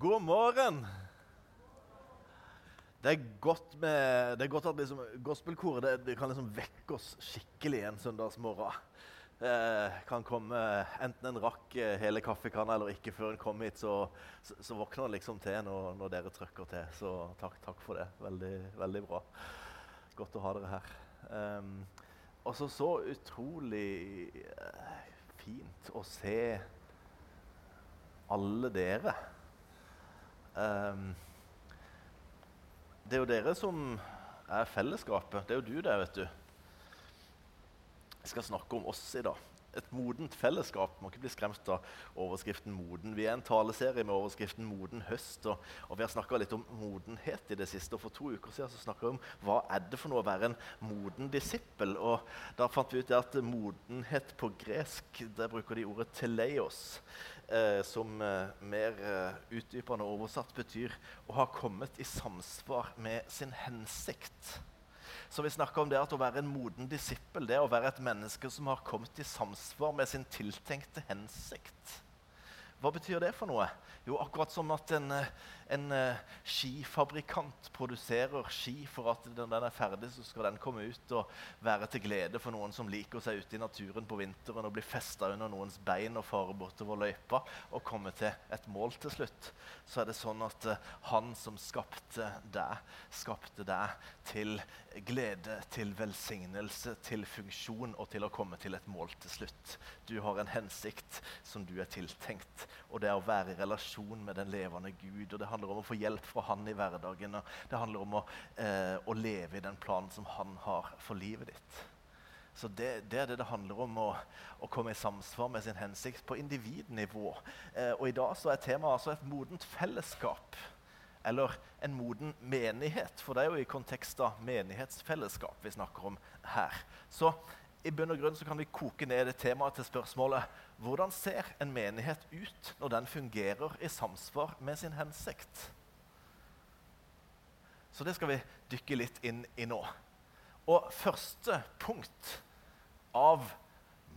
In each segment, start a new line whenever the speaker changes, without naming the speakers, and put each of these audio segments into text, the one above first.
God morgen! Det er godt, med, det er godt at liksom, gospelkoret det, det kan liksom vekke oss skikkelig en søndagsmorgen. Eh, kan komme enten en rakk eh, hele kaffekanna eller ikke før en kom hit, så, så, så våkner en liksom til når, når, dere trykker til. Så takk, takk for det. Veldig, veldig bra. Godt å ha dere her. Um, og så så utrolig uh, fint å se alle dere. Um, det er jo dere som er fellesskapet. Det er jo du der, vet du. Jeg skal snakke om oss i dag. Et modent fellesskap. Må ikke bli skremt av overskriften 'moden'. Vi er en taleserie med overskriften 'moden høst'. Og, og vi har snakka litt om modenhet i det siste. Og for to uker siden snakka vi om hva er det for noe å være en moden disippel. Og da fant vi ut at modenhet på gresk, der bruker de ordet 'teleios' eh, som eh, mer eh, utdypende oversatt betyr å ha kommet i samsvar med sin hensikt. Så vi snakker om det at å være en moden disippel det er å være et menneske som har kommet i samsvar med sin tiltenkte hensikt. Hva betyr det for noe? Jo, akkurat som at en, eh, en uh, skifabrikant produserer ski for at når den er ferdig, så skal den komme ut og være til glede for noen som liker seg ute i naturen på vinteren og bli festa under noens bein og fare bortover løypa og komme til et mål til slutt. Så er det sånn at uh, han som skapte deg, skapte deg til glede, til velsignelse, til funksjon og til å komme til et mål til slutt. Du har en hensikt som du er tiltenkt og det er å være i relasjon med den levende Gud. og Det handler om å få hjelp fra Han i hverdagen. og Det handler om å, eh, å leve i den planen som Han har for livet ditt. Så det, det, er det det handler om, å, å, komme i samsvar med sin hensikt på individnivå. Eh, og I dag så er temaet altså et modent fellesskap. Eller en moden menighet, for det er jo i kontekst av menighetsfellesskap vi snakker om her. Så i bunn og grunn så kan vi koke ned det temaet til spørsmålet hvordan ser en menighet ut når den fungerer i samsvar med sin hensikt? Så det skal vi dykke litt inn i nå. Og første punkt av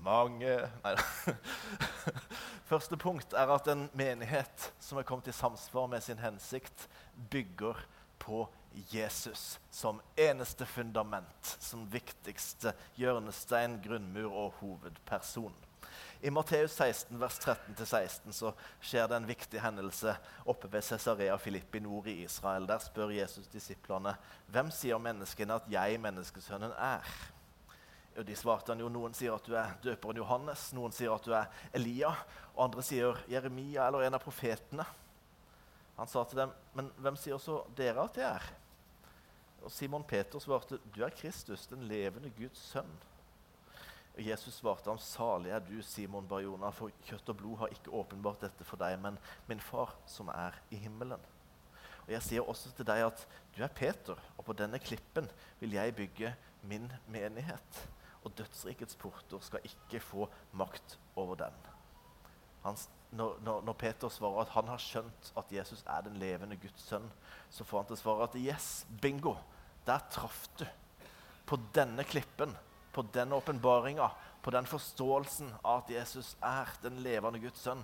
mange Nei Første punkt er at en menighet som er kommet i samsvar med sin hensikt, bygger på Jesus som eneste fundament, som viktigste hjørnestein, grunnmur og hovedperson. I Matteus 16, vers 13-16 så skjer det en viktig hendelse oppe ved Cesarea Filippi nord i Israel. Der spør Jesus disiplene hvem sier menneskene at jeg, menneskesønnen, er. Og de svarte han jo, Noen sier at du er døperen Johannes, noen sier at du er Elia, og andre sier Jeremia eller en av profetene. Han sa til dem, men hvem sier også dere at jeg er? Og Simon Peter svarte, du er Kristus, den levende Guds sønn. Og Jesus svarte ham, salig er du, Simon Barjona, for kjøtt og blod har ikke åpenbart dette for deg, men min far som er i himmelen. Og Jeg sier også til deg at du er Peter, og på denne klippen vil jeg bygge min menighet. Og dødsrikets porter skal ikke få makt over den. Han, når, når, når, Peter svarer at han har skjønt at Jesus er den levende Guds sønn, så får han til å svare at yes, bingo, der traff du. På denne klippen på den åpenbaringa, på den forståelsen av at Jesus er den levende Guds sønn,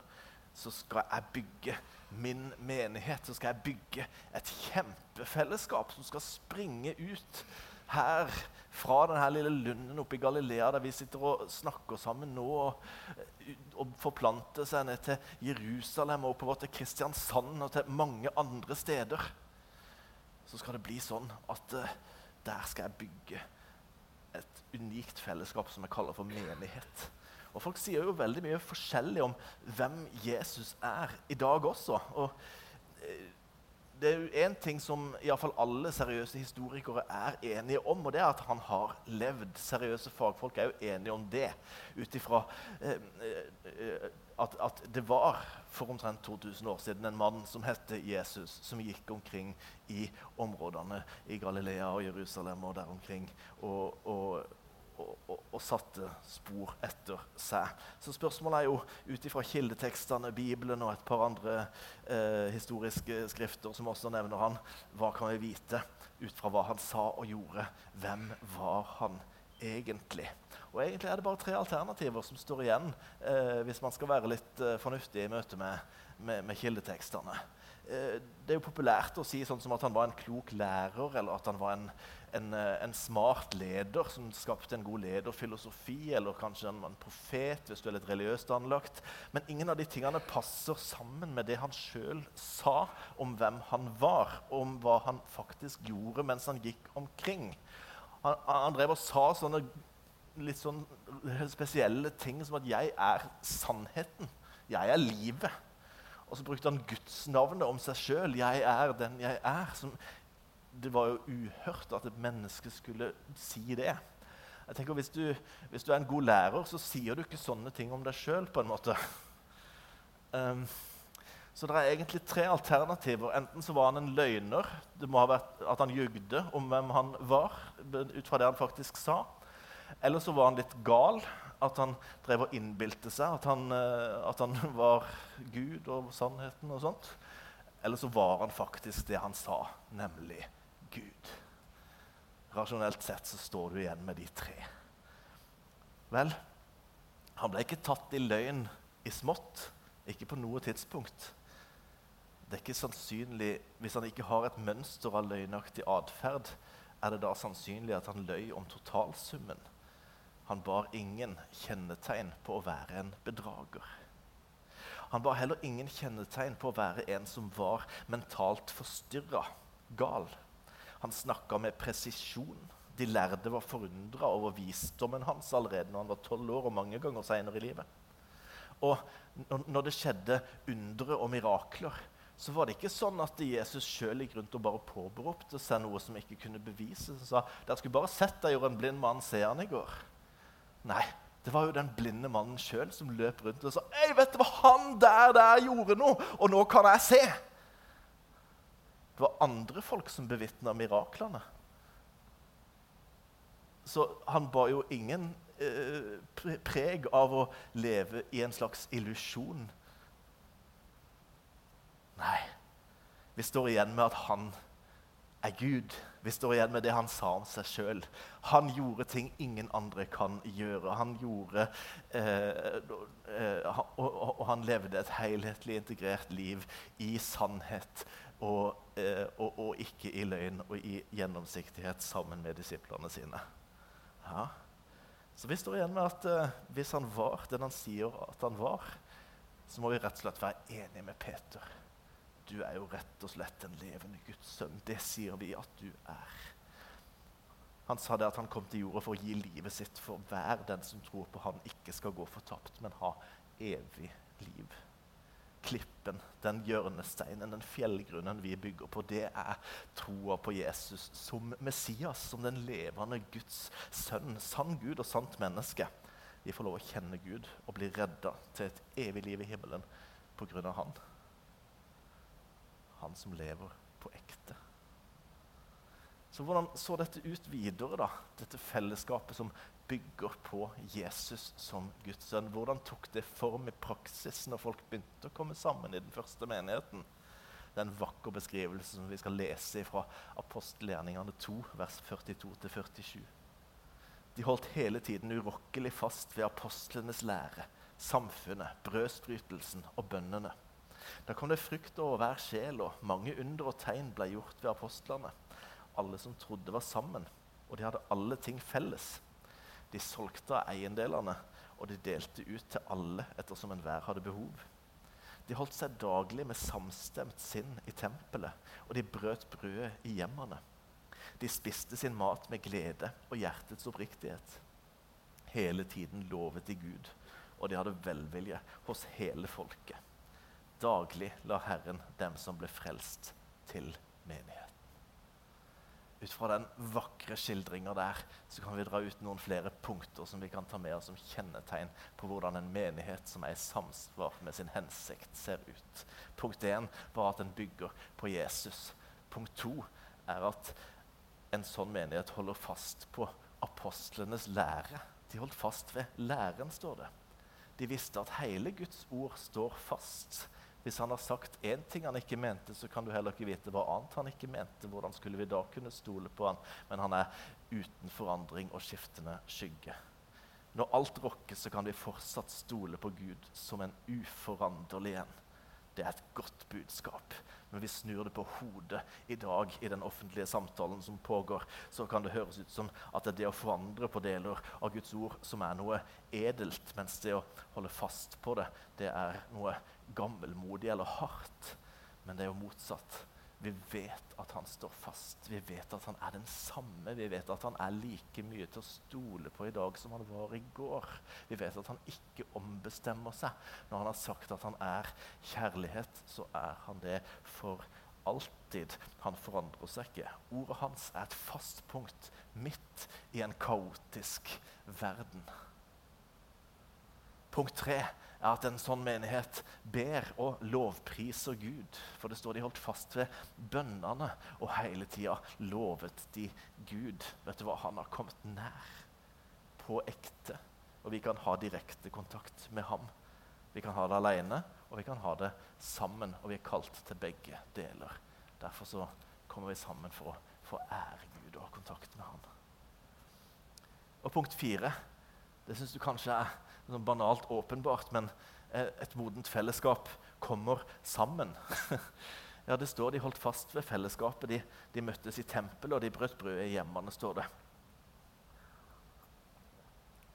så skal jeg bygge min menighet. Så skal jeg bygge et kjempefellesskap som skal springe ut her fra denne lille lunden oppe i Galilea, der vi sitter og snakker sammen nå, og, og forplanter seg ned til Jerusalem og oppover til Kristiansand og til mange andre steder. Så skal det bli sånn at uh, der skal jeg bygge et unikt fellesskap som jeg kaller for menighet. Og Folk sier jo veldig mye forskjellig om hvem Jesus er i dag også. Og eh, det er jo én ting som i fall alle seriøse historikere er enige om, og det er at han har levd. Seriøse fagfolk er jo enige om det, ut ifra eh, eh, at, at, det var for omtrent 2000 år siden en mann som het Jesus, som gikk omkring i områdene i Galilea og Jerusalem og der omkring. og, og og, satte spor etter seg. Så spørsmålet er jo ut ifra kildetekstene, Bibelen og et par andre eh, historiske skrifter som også nevner han, hva kan vi vite ut fra hva han sa og gjorde? Hvem var han egentlig? Og Egentlig er det bare tre alternativer som står igjen eh, hvis man skal være litt eh, fornuftig i møte med, med, med kildetekstene. eh, Det er jo populært å si sånn som at han var en klok lærer, eller at han var en, en, eh, en smart leder som skapte en god lederfilosofi, eller kanskje en, en profet hvis du er litt religiøst anlagt. Men ingen av de tingene passer sammen med det han sjøl sa om hvem han var, om hva han faktisk gjorde mens han gikk omkring. Han, han drev og sa sånne litt sånn spesielle ting som at 'jeg er sannheten'. 'Jeg er livet'. Og så brukte han Guds navnet om seg sjøl. 'Jeg er den jeg er'. Som, det var jo uhørt at et menneske skulle si det. Jeg tenker hvis du, hvis du er en god lærer, så sier du ikke sånne ting om deg sjøl. Um, så det er egentlig tre alternativer. Enten så var han en løgner. Det må ha vært at han jugde om hvem han var. ut fra det han faktisk sa. Eller så var han litt gal. At han drev og innbilte seg at han, eh, at han var Gud og sannheten og sånt. Eller så var han faktisk det han sa, nemlig Gud. Rasjonelt sett så står du igjen med de tre. Vel, han ble ikke tatt i løgn i smått. Ikke på noe tidspunkt. Det er ikke sannsynlig, Hvis han ikke har et mønster av løgnaktig atferd, er det da sannsynlig at han løy om totalsummen? Han bar ingen kjennetegn på å være en bedrager. Han bar heller ingen kjennetegn på å være en som var mentalt forstyrra, gal. Han snakka med presisjon. De lærde var forundra over visdommen hans allerede når han var tolv år, og mange ganger seinere i livet. Og når det skjedde undre og mirakler, så var det ikke sånn at Jesus sjøl gikk rundt og bare påberopte seg noe som ikke kunne bevises. Han sa dere skulle bare sett deg gjøre en blind mann se han i går. Nei, det var jo den blinde mannen sjøl som løp rundt og sa «Ei, vet du hva han der, der gjorde noe, og nå kan jeg se. Det var andre folk som bevitna miraklene. Så han ba jo ingen eh, preg av å leve i en slags illusjon Nei. Vi står igjen med at han er Gud. Vi står igjen med det han sa om seg sjøl. Han gjorde ting ingen andre kan gjøre. Han gjorde eh, eh, og, og, han levde et helhetlig integrert liv i sannhet og, eh, og, og, ikke i løgn og i gjennomsiktighet sammen med disiplene sine. Ja. Så vi står igjen med at eh, hvis han var den han sier at han var, så må vi rett og slett være enige med Peter du er jo rett og slett en levende Guds sønn. Det sier vi at du er. Han sa det at han kom til jorda for å gi livet sitt for hver den som tror på han ikke skal gå fortapt, men ha evig liv. Klippen, den hjørnesteinen, den fjellgrunnen vi bygger på, det er troa på Jesus som Messias, som den levende Guds sønn. Sann Gud og sant menneske. Vi får lov å kjenne Gud og bli redda til et evig liv i himmelen pga. han han som lever på ekte. Så hvordan så dette ut videre, da? Dette fellesskapet som bygger på Jesus som Guds sønn. Hvordan tok det form i praksis når folk begynte å komme sammen i den første menigheten? Det er en vakker beskrivelse som vi skal lese fra apostelgjerningene 2, vers 42-47. De holdt hele tiden urokkelig fast ved apostlenes lære, samfunnet, brødsbrytelsen og bønnene. Da kom det frykt over hver sjel, og mange under og tegn ble gjort ved apostlene. Alle som trodde, var sammen, og de hadde alle ting felles. De solgte av eiendelene, og de delte ut til alle ettersom enhver hadde behov. De holdt seg daglig med samstemt sinn i tempelet, og de brøt brødet i hjemmene. De spiste sin mat med glede og hjertets oppriktighet. Hele tiden lovet de Gud, og de hadde velvilje hos hele folket. Daglig la Herren dem som ble frelst, til menigheten. Ut fra den vakre skildringa der så kan vi dra ut noen flere punkter som vi kan ta med oss som kjennetegn på hvordan en menighet som er i samsvar med sin hensikt, ser ut. Punkt én var at den bygger på Jesus. Punkt to er at en sånn menighet holder fast på apostlenes lære. De holdt fast ved læren, står det. De visste at hele Guds ord står fast. Hvis han har sagt én ting han ikke mente, så kan du heller ikke vite hva annet han ikke mente. Hvordan skulle vi da kunne stole på han? Men han er uten forandring og skiftende skygge. Når alt rokkes, så kan vi fortsatt stole på Gud som en uforanderlig en. Det er et godt budskap. Men vi snur det på hodet i dag i den offentlige samtalen som pågår, så kan det høres ut som at det er det å forandre på deler av Guds ord som er noe edelt, mens det å holde fast på det, det er noe gammelmodig eller hardt. Men det er jo motsatt. Vi vet at han står fast. Vi vet at han er den samme. Vi vet at han er like mye til å stole på i dag som han var i går. Vi vet at han ikke ombestemmer seg. Når han har sagt at han er kjærlighet, så er han det for alltid. Han forandrer seg ikke. Ordet hans er et fast punkt midt i en kaotisk verden. Punkt tre er at en sånn menighet ber og lovpriser Gud. For det står de holdt fast ved bønnene, og hele tida lovet de Gud. Vet du hva? Han har kommet nær. På ekte. Og vi kan ha direkte kontakt med ham. Vi kan ha det alene, og vi kan ha det sammen. Og vi er kalt til begge deler. Derfor så kommer vi sammen for å få ære Gud og ha kontakt med ham. Og punkt fire, det syns du kanskje er sånn banalt åpenbart, men eh, et modent fellesskap kommer sammen. ja, Det står de holdt fast ved fellesskapet. De, de møttes i tempelet, og de brøt brødet i hjemmene, står det.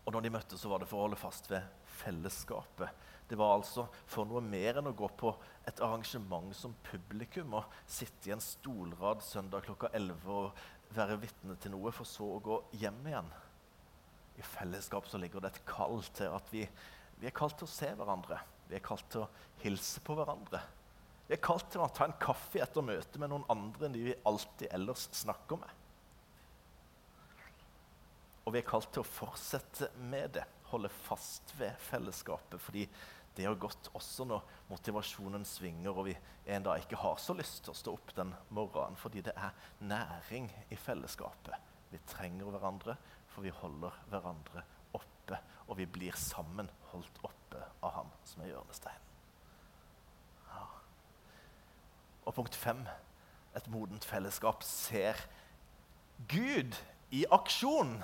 Og når de møttes, så var det for å holde fast ved fellesskapet. Det var altså for noe mer enn å gå på et arrangement som publikum og sitte i en stolrad søndag klokka 11 og være vitne til noe, for så å gå hjem igjen i fellesskap så ligger det et kall til at vi, vi, er kalt til å se hverandre. Vi er kalt til å hilse på hverandre. Vi er kalt til å ta en kaffe etter møtet med noen andre enn de vi alltid ellers snakker med. Og vi er kalt til å fortsette med det, holde fast ved fellesskapet. Fordi det har gått også når motivasjonen svinger og vi en dag ikke har så lyst til å stå opp den morgenen. Fordi det er næring i fellesskapet. Vi trenger hverandre, for vi holder hverandre oppe, og vi blir sammen holdt oppe av Han som er hjørnesteinen. Ja. Og punkt fem et modent fellesskap ser Gud i aksjon.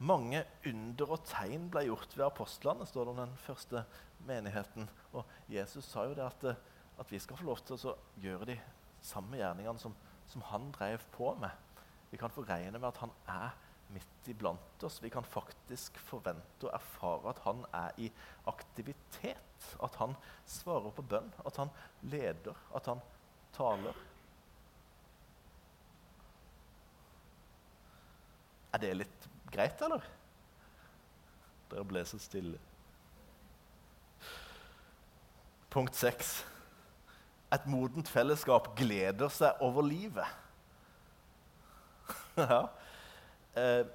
Mange under og tegn ble gjort ved apostlene, står det om den første menigheten. Og Jesus sa jo det at, at vi skal få lov til å gjøre de samme gjerningene som, som han drev på med. Vi kan få regne med at han er midt iblant oss. Vi kan faktisk forvente og erfare at han er i aktivitet. At han svarer på bønn, at han leder, at han taler. Er det litt greit, eller? Dere ble så stille. Punkt seks. Et modent fellesskap gleder seg over livet. ja. Eh,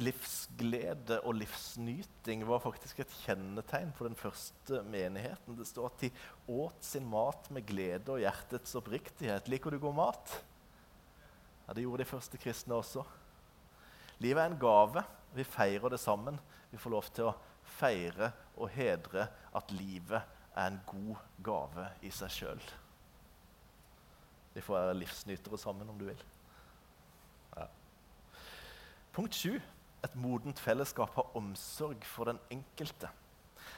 livsglede og livsnyting var faktisk et kjennetegn på den første menigheten. Det står at de åt sin mat med glede og hjertets oppriktighet. Liker du god mat? Ja, Det gjorde de første kristne også. Livet er en gave. Vi feirer det sammen. Vi får lov til å feire og hedre at livet er en god gave i seg sjøl. Vi får være livsnytere sammen, om du vil. Punkt 7. Et modent fellesskap har omsorg for den enkelte.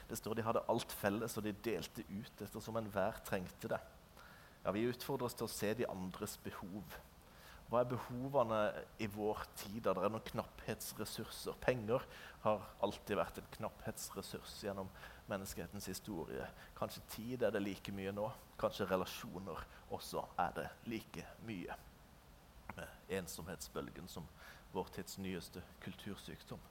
Det står de hadde alt felles, og de delte ut ettersom enhver trengte det. Ja, Vi utfordres til å se de andres behov. Hva er behovene i vår tid, da det er noen knapphetsressurser? Penger har alltid vært en knapphetsressurs gjennom menneskehetens historie. Kanskje tid er det like mye nå. Kanskje relasjoner også er det like mye. Med ensomhetsbølgen som vår tids nyeste kultursykdom.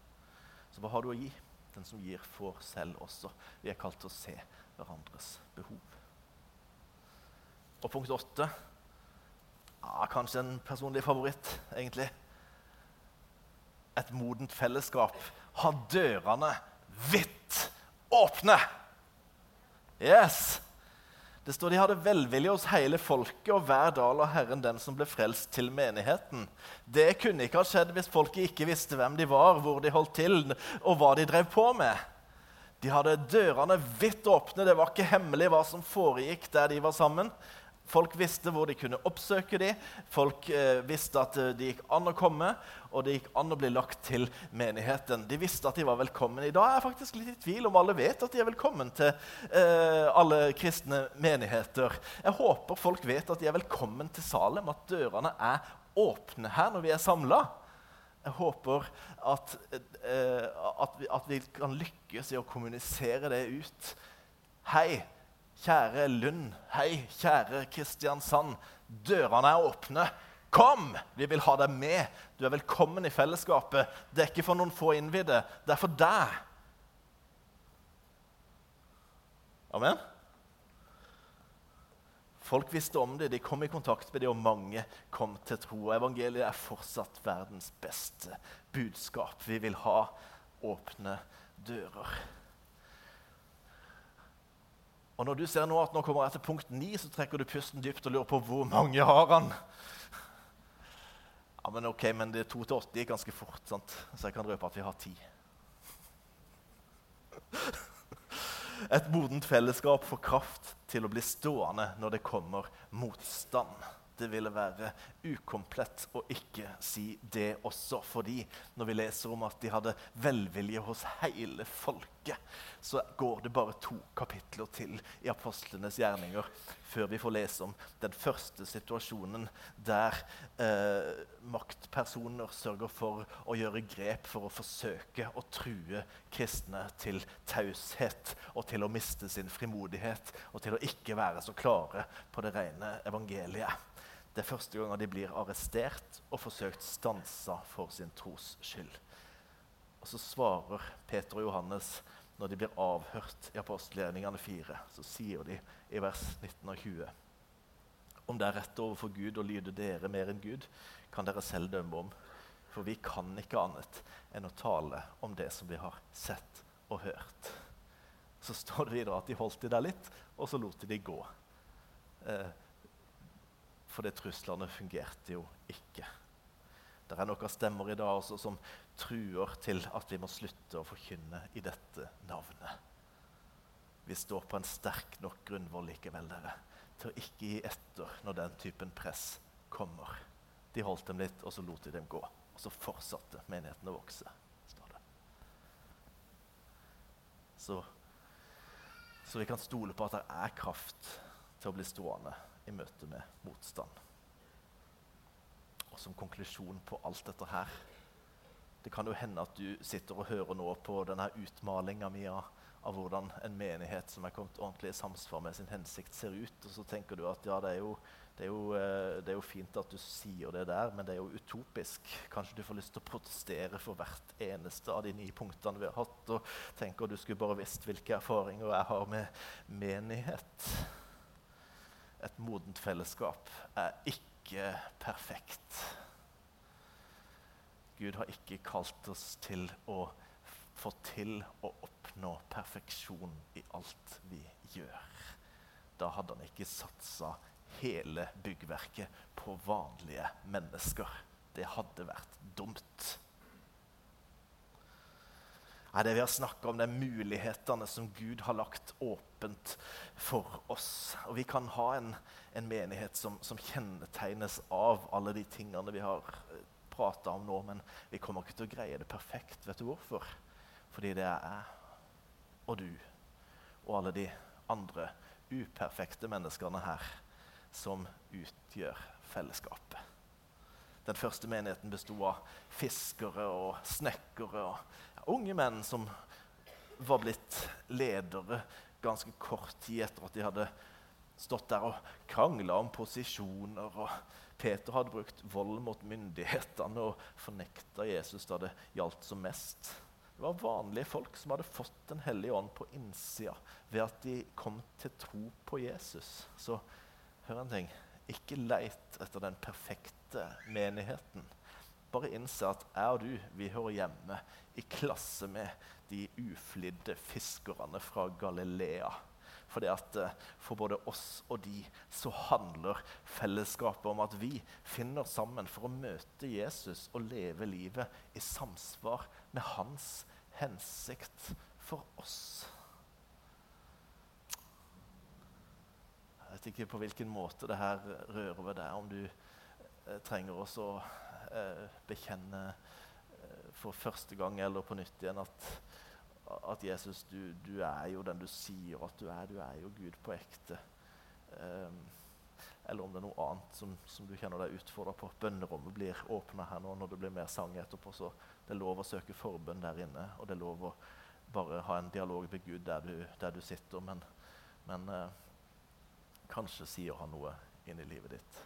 Så hva har du å gi? Den som gir, får selv også. Vi er kalt til å se hverandres behov. Og punkt åtte ja, Kanskje en personlig favoritt, egentlig. Et modent fellesskap har dørene vidt åpne. Yes! Det står de hadde velvilje hos hele folket, og hver dal av Herren den som ble frelst, til menigheten. Det kunne ikke ha skjedd hvis folket ikke visste hvem de var, hvor de holdt til, og hva de drev på med. De hadde dørene vidt åpne. Det var ikke hemmelig hva som foregikk der de var sammen. Folk visste hvor de kunne oppsøke dem. Folk eh, visste at eh, det gikk an å komme, og det gikk an å bli lagt til menigheten. De visste at de var velkommen. I dag er jeg faktisk litt i tvil om alle vet at de er velkommen til eh, alle kristne menigheter. Jeg håper folk vet at de er velkommen til Salem, at dørene er åpne her når vi er samla. Jeg håper at, eh, at, vi, at vi kan lykkes i å kommunisere det ut. Hei, Kjære Lund, hei, kjære Kristiansand. Dørene er åpne. Kom! Vi vil ha deg med. Du er velkommen i fellesskapet. Det er ikke for noen få innvidde, det er for deg. Amen? Folk visste om det, de kom i kontakt med det, og mange kom til tro. Evangeliet er fortsatt verdens beste budskap. Vi vil ha åpne dører. Og når du ser nå at nå kommer jeg til punkt 9, så trekker du pusten dypt og lurer på hvor mange har han. Ja, men ok, men det er 2 til 8 gikk ganske fort, sant? så jeg kan røpe at vi har ti. Et modent fellesskap får kraft til å bli stående når det kommer motstand det ville være ukomplett å ikke si det også. Fordi når vi leser om at de hadde velvilje hos hele folket, så går det bare to kapitler til i apostlenes gjerninger før vi får lese om den første situasjonen der eh, maktpersoner sørger for å gjøre grep for å forsøke å true kristne til taushet og til å miste sin frimodighet og til å ikke være så klare på det rene evangeliet. Det er første gang de blir arrestert og forsøkt stansa for sin tros skyld. Og Så svarer Peter og Johannes når de blir avhørt i apostelgjerningene 4. Så sier de i vers 19 og 20.: Om det er rett overfor Gud å lyde dere mer enn Gud, kan dere selv dømme om. For vi kan ikke annet enn å tale om det som vi har sett og hørt. Så står det videre at de holdt de der litt, og så lot de de gå. Eh, fordi truslene fungerte jo ikke. Det er noen stemmer i dag også som truer til at vi må slutte å forkynne i dette navnet. Vi står på en sterk nok grunnvoll likevel, dere, til å ikke gi etter når den typen press kommer. De holdt dem litt, og så lot de dem gå. Og så fortsatte menigheten å vokse. står det. Så, så vi kan stole på at det er kraft til å bli stående i møte med motstand. Og som konklusjon på alt dette her Det kan jo hende at du sitter og hører nå på denne utmalinga mi av, av, hvordan en menighet som er kommet ordentlig i samsvar med sin hensikt, ser ut. Og så tenker du at ja, det er, jo, det, er jo, eh, det er jo fint at du sier det der, men det er jo utopisk. Kanskje du får lyst til å protestere for hvert eneste av de ni punktene vi har hatt. Og tenker du skulle bare visst hvilke erfaringer jeg har med menighet et modent fellesskap er ikke perfekt. Gud har ikke kalt oss til å få til å oppnå perfeksjon i alt vi gjør. Da hadde han ikke satsa hele byggverket på vanlige mennesker. Det hadde vært dumt. Nei, det vi har snakka om, det er mulighetene som Gud har lagt åpent for oss. Og vi kan ha en, en menighet som, som, kjennetegnes av alle de tingene vi har eh, prata om nå, men vi kommer ikke til å greie det perfekt. Vet du hvorfor? Fordi det er jeg og du og alle de andre uperfekte menneskene her som utgjør fellesskapet. Den første menigheten besto av fiskere og snekkere. og unge menn som var blitt ledere ganske kort tid etter at de hadde stått der og krangla om posisjoner. og Peter hadde brukt vold mot myndighetene og fornekta Jesus da det gjaldt som mest. Det var vanlige folk som hadde fått Den hellige ånd på innsida ved at de kom til tro på Jesus. Så hør en ting. Ikke leit etter den perfekte menigheten. Bare innse at jeg og du vi hører hjemme i klasse med de uflidde fiskerne fra Galilea. Fordi at eh, For både oss og de så handler fellesskapet om at vi finner sammen for å møte Jesus og leve livet i samsvar med hans hensikt for oss. Jeg vet ikke på hvilken måte det her rører ved deg, om du trenger oss å eh, bekjenne eh, for første gang eller på nytt igjen at, at Jesus, du, du, er jo den du sier at du er. Du er jo Gud på ekte. Um, eller om det er noe annet som, som du kjenner deg utfordra på. Bønnerommet blir åpna her nå når det blir mer sang etterpå. Så det er lov å søke forbønn der inne, og det er lov å bare ha en dialog med Gud der du, der du sitter. Men, men eh, kanskje sier han noe inn i livet ditt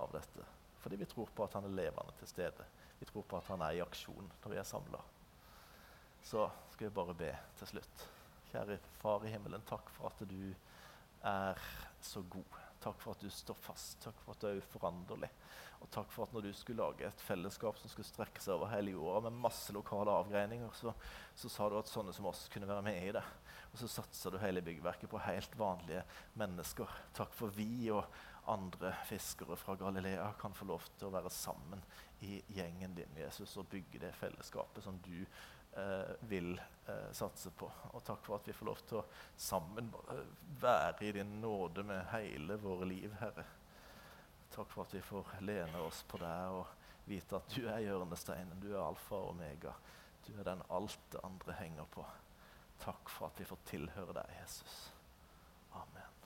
av dette. Fordi vi tror på at han er levende til stede. Vi tror på at han er i aksjon når vi er samla. Så skal vi bare be til slutt. Kjære Far i himmelen, takk for at du er så god. Takk for at du står fast. Takk for at du er uforanderlig. Og takk for at når du skulle lage et fellesskap som skulle strekke seg over hele jorda med masse lokale avgreininger, så, så sa du at sånne som oss kunne være med i det. Og så satsa du hele byggverket på helt vanlige mennesker. Takk for vi og andre fiskere fra Galilea kan få lov til å være sammen i gjengen din, Jesus, og bygge det fellesskapet som du eh, vil eh, satse på. Og takk for at vi får lov til å sammen være i din nåde med hele våre liv, Herre. Takk for at vi får lene oss på deg og vite at du er hjørnesteinen, du er alfa og omega. Du er den alt det andre henger på. Takk for at vi får tilhøre deg, Jesus.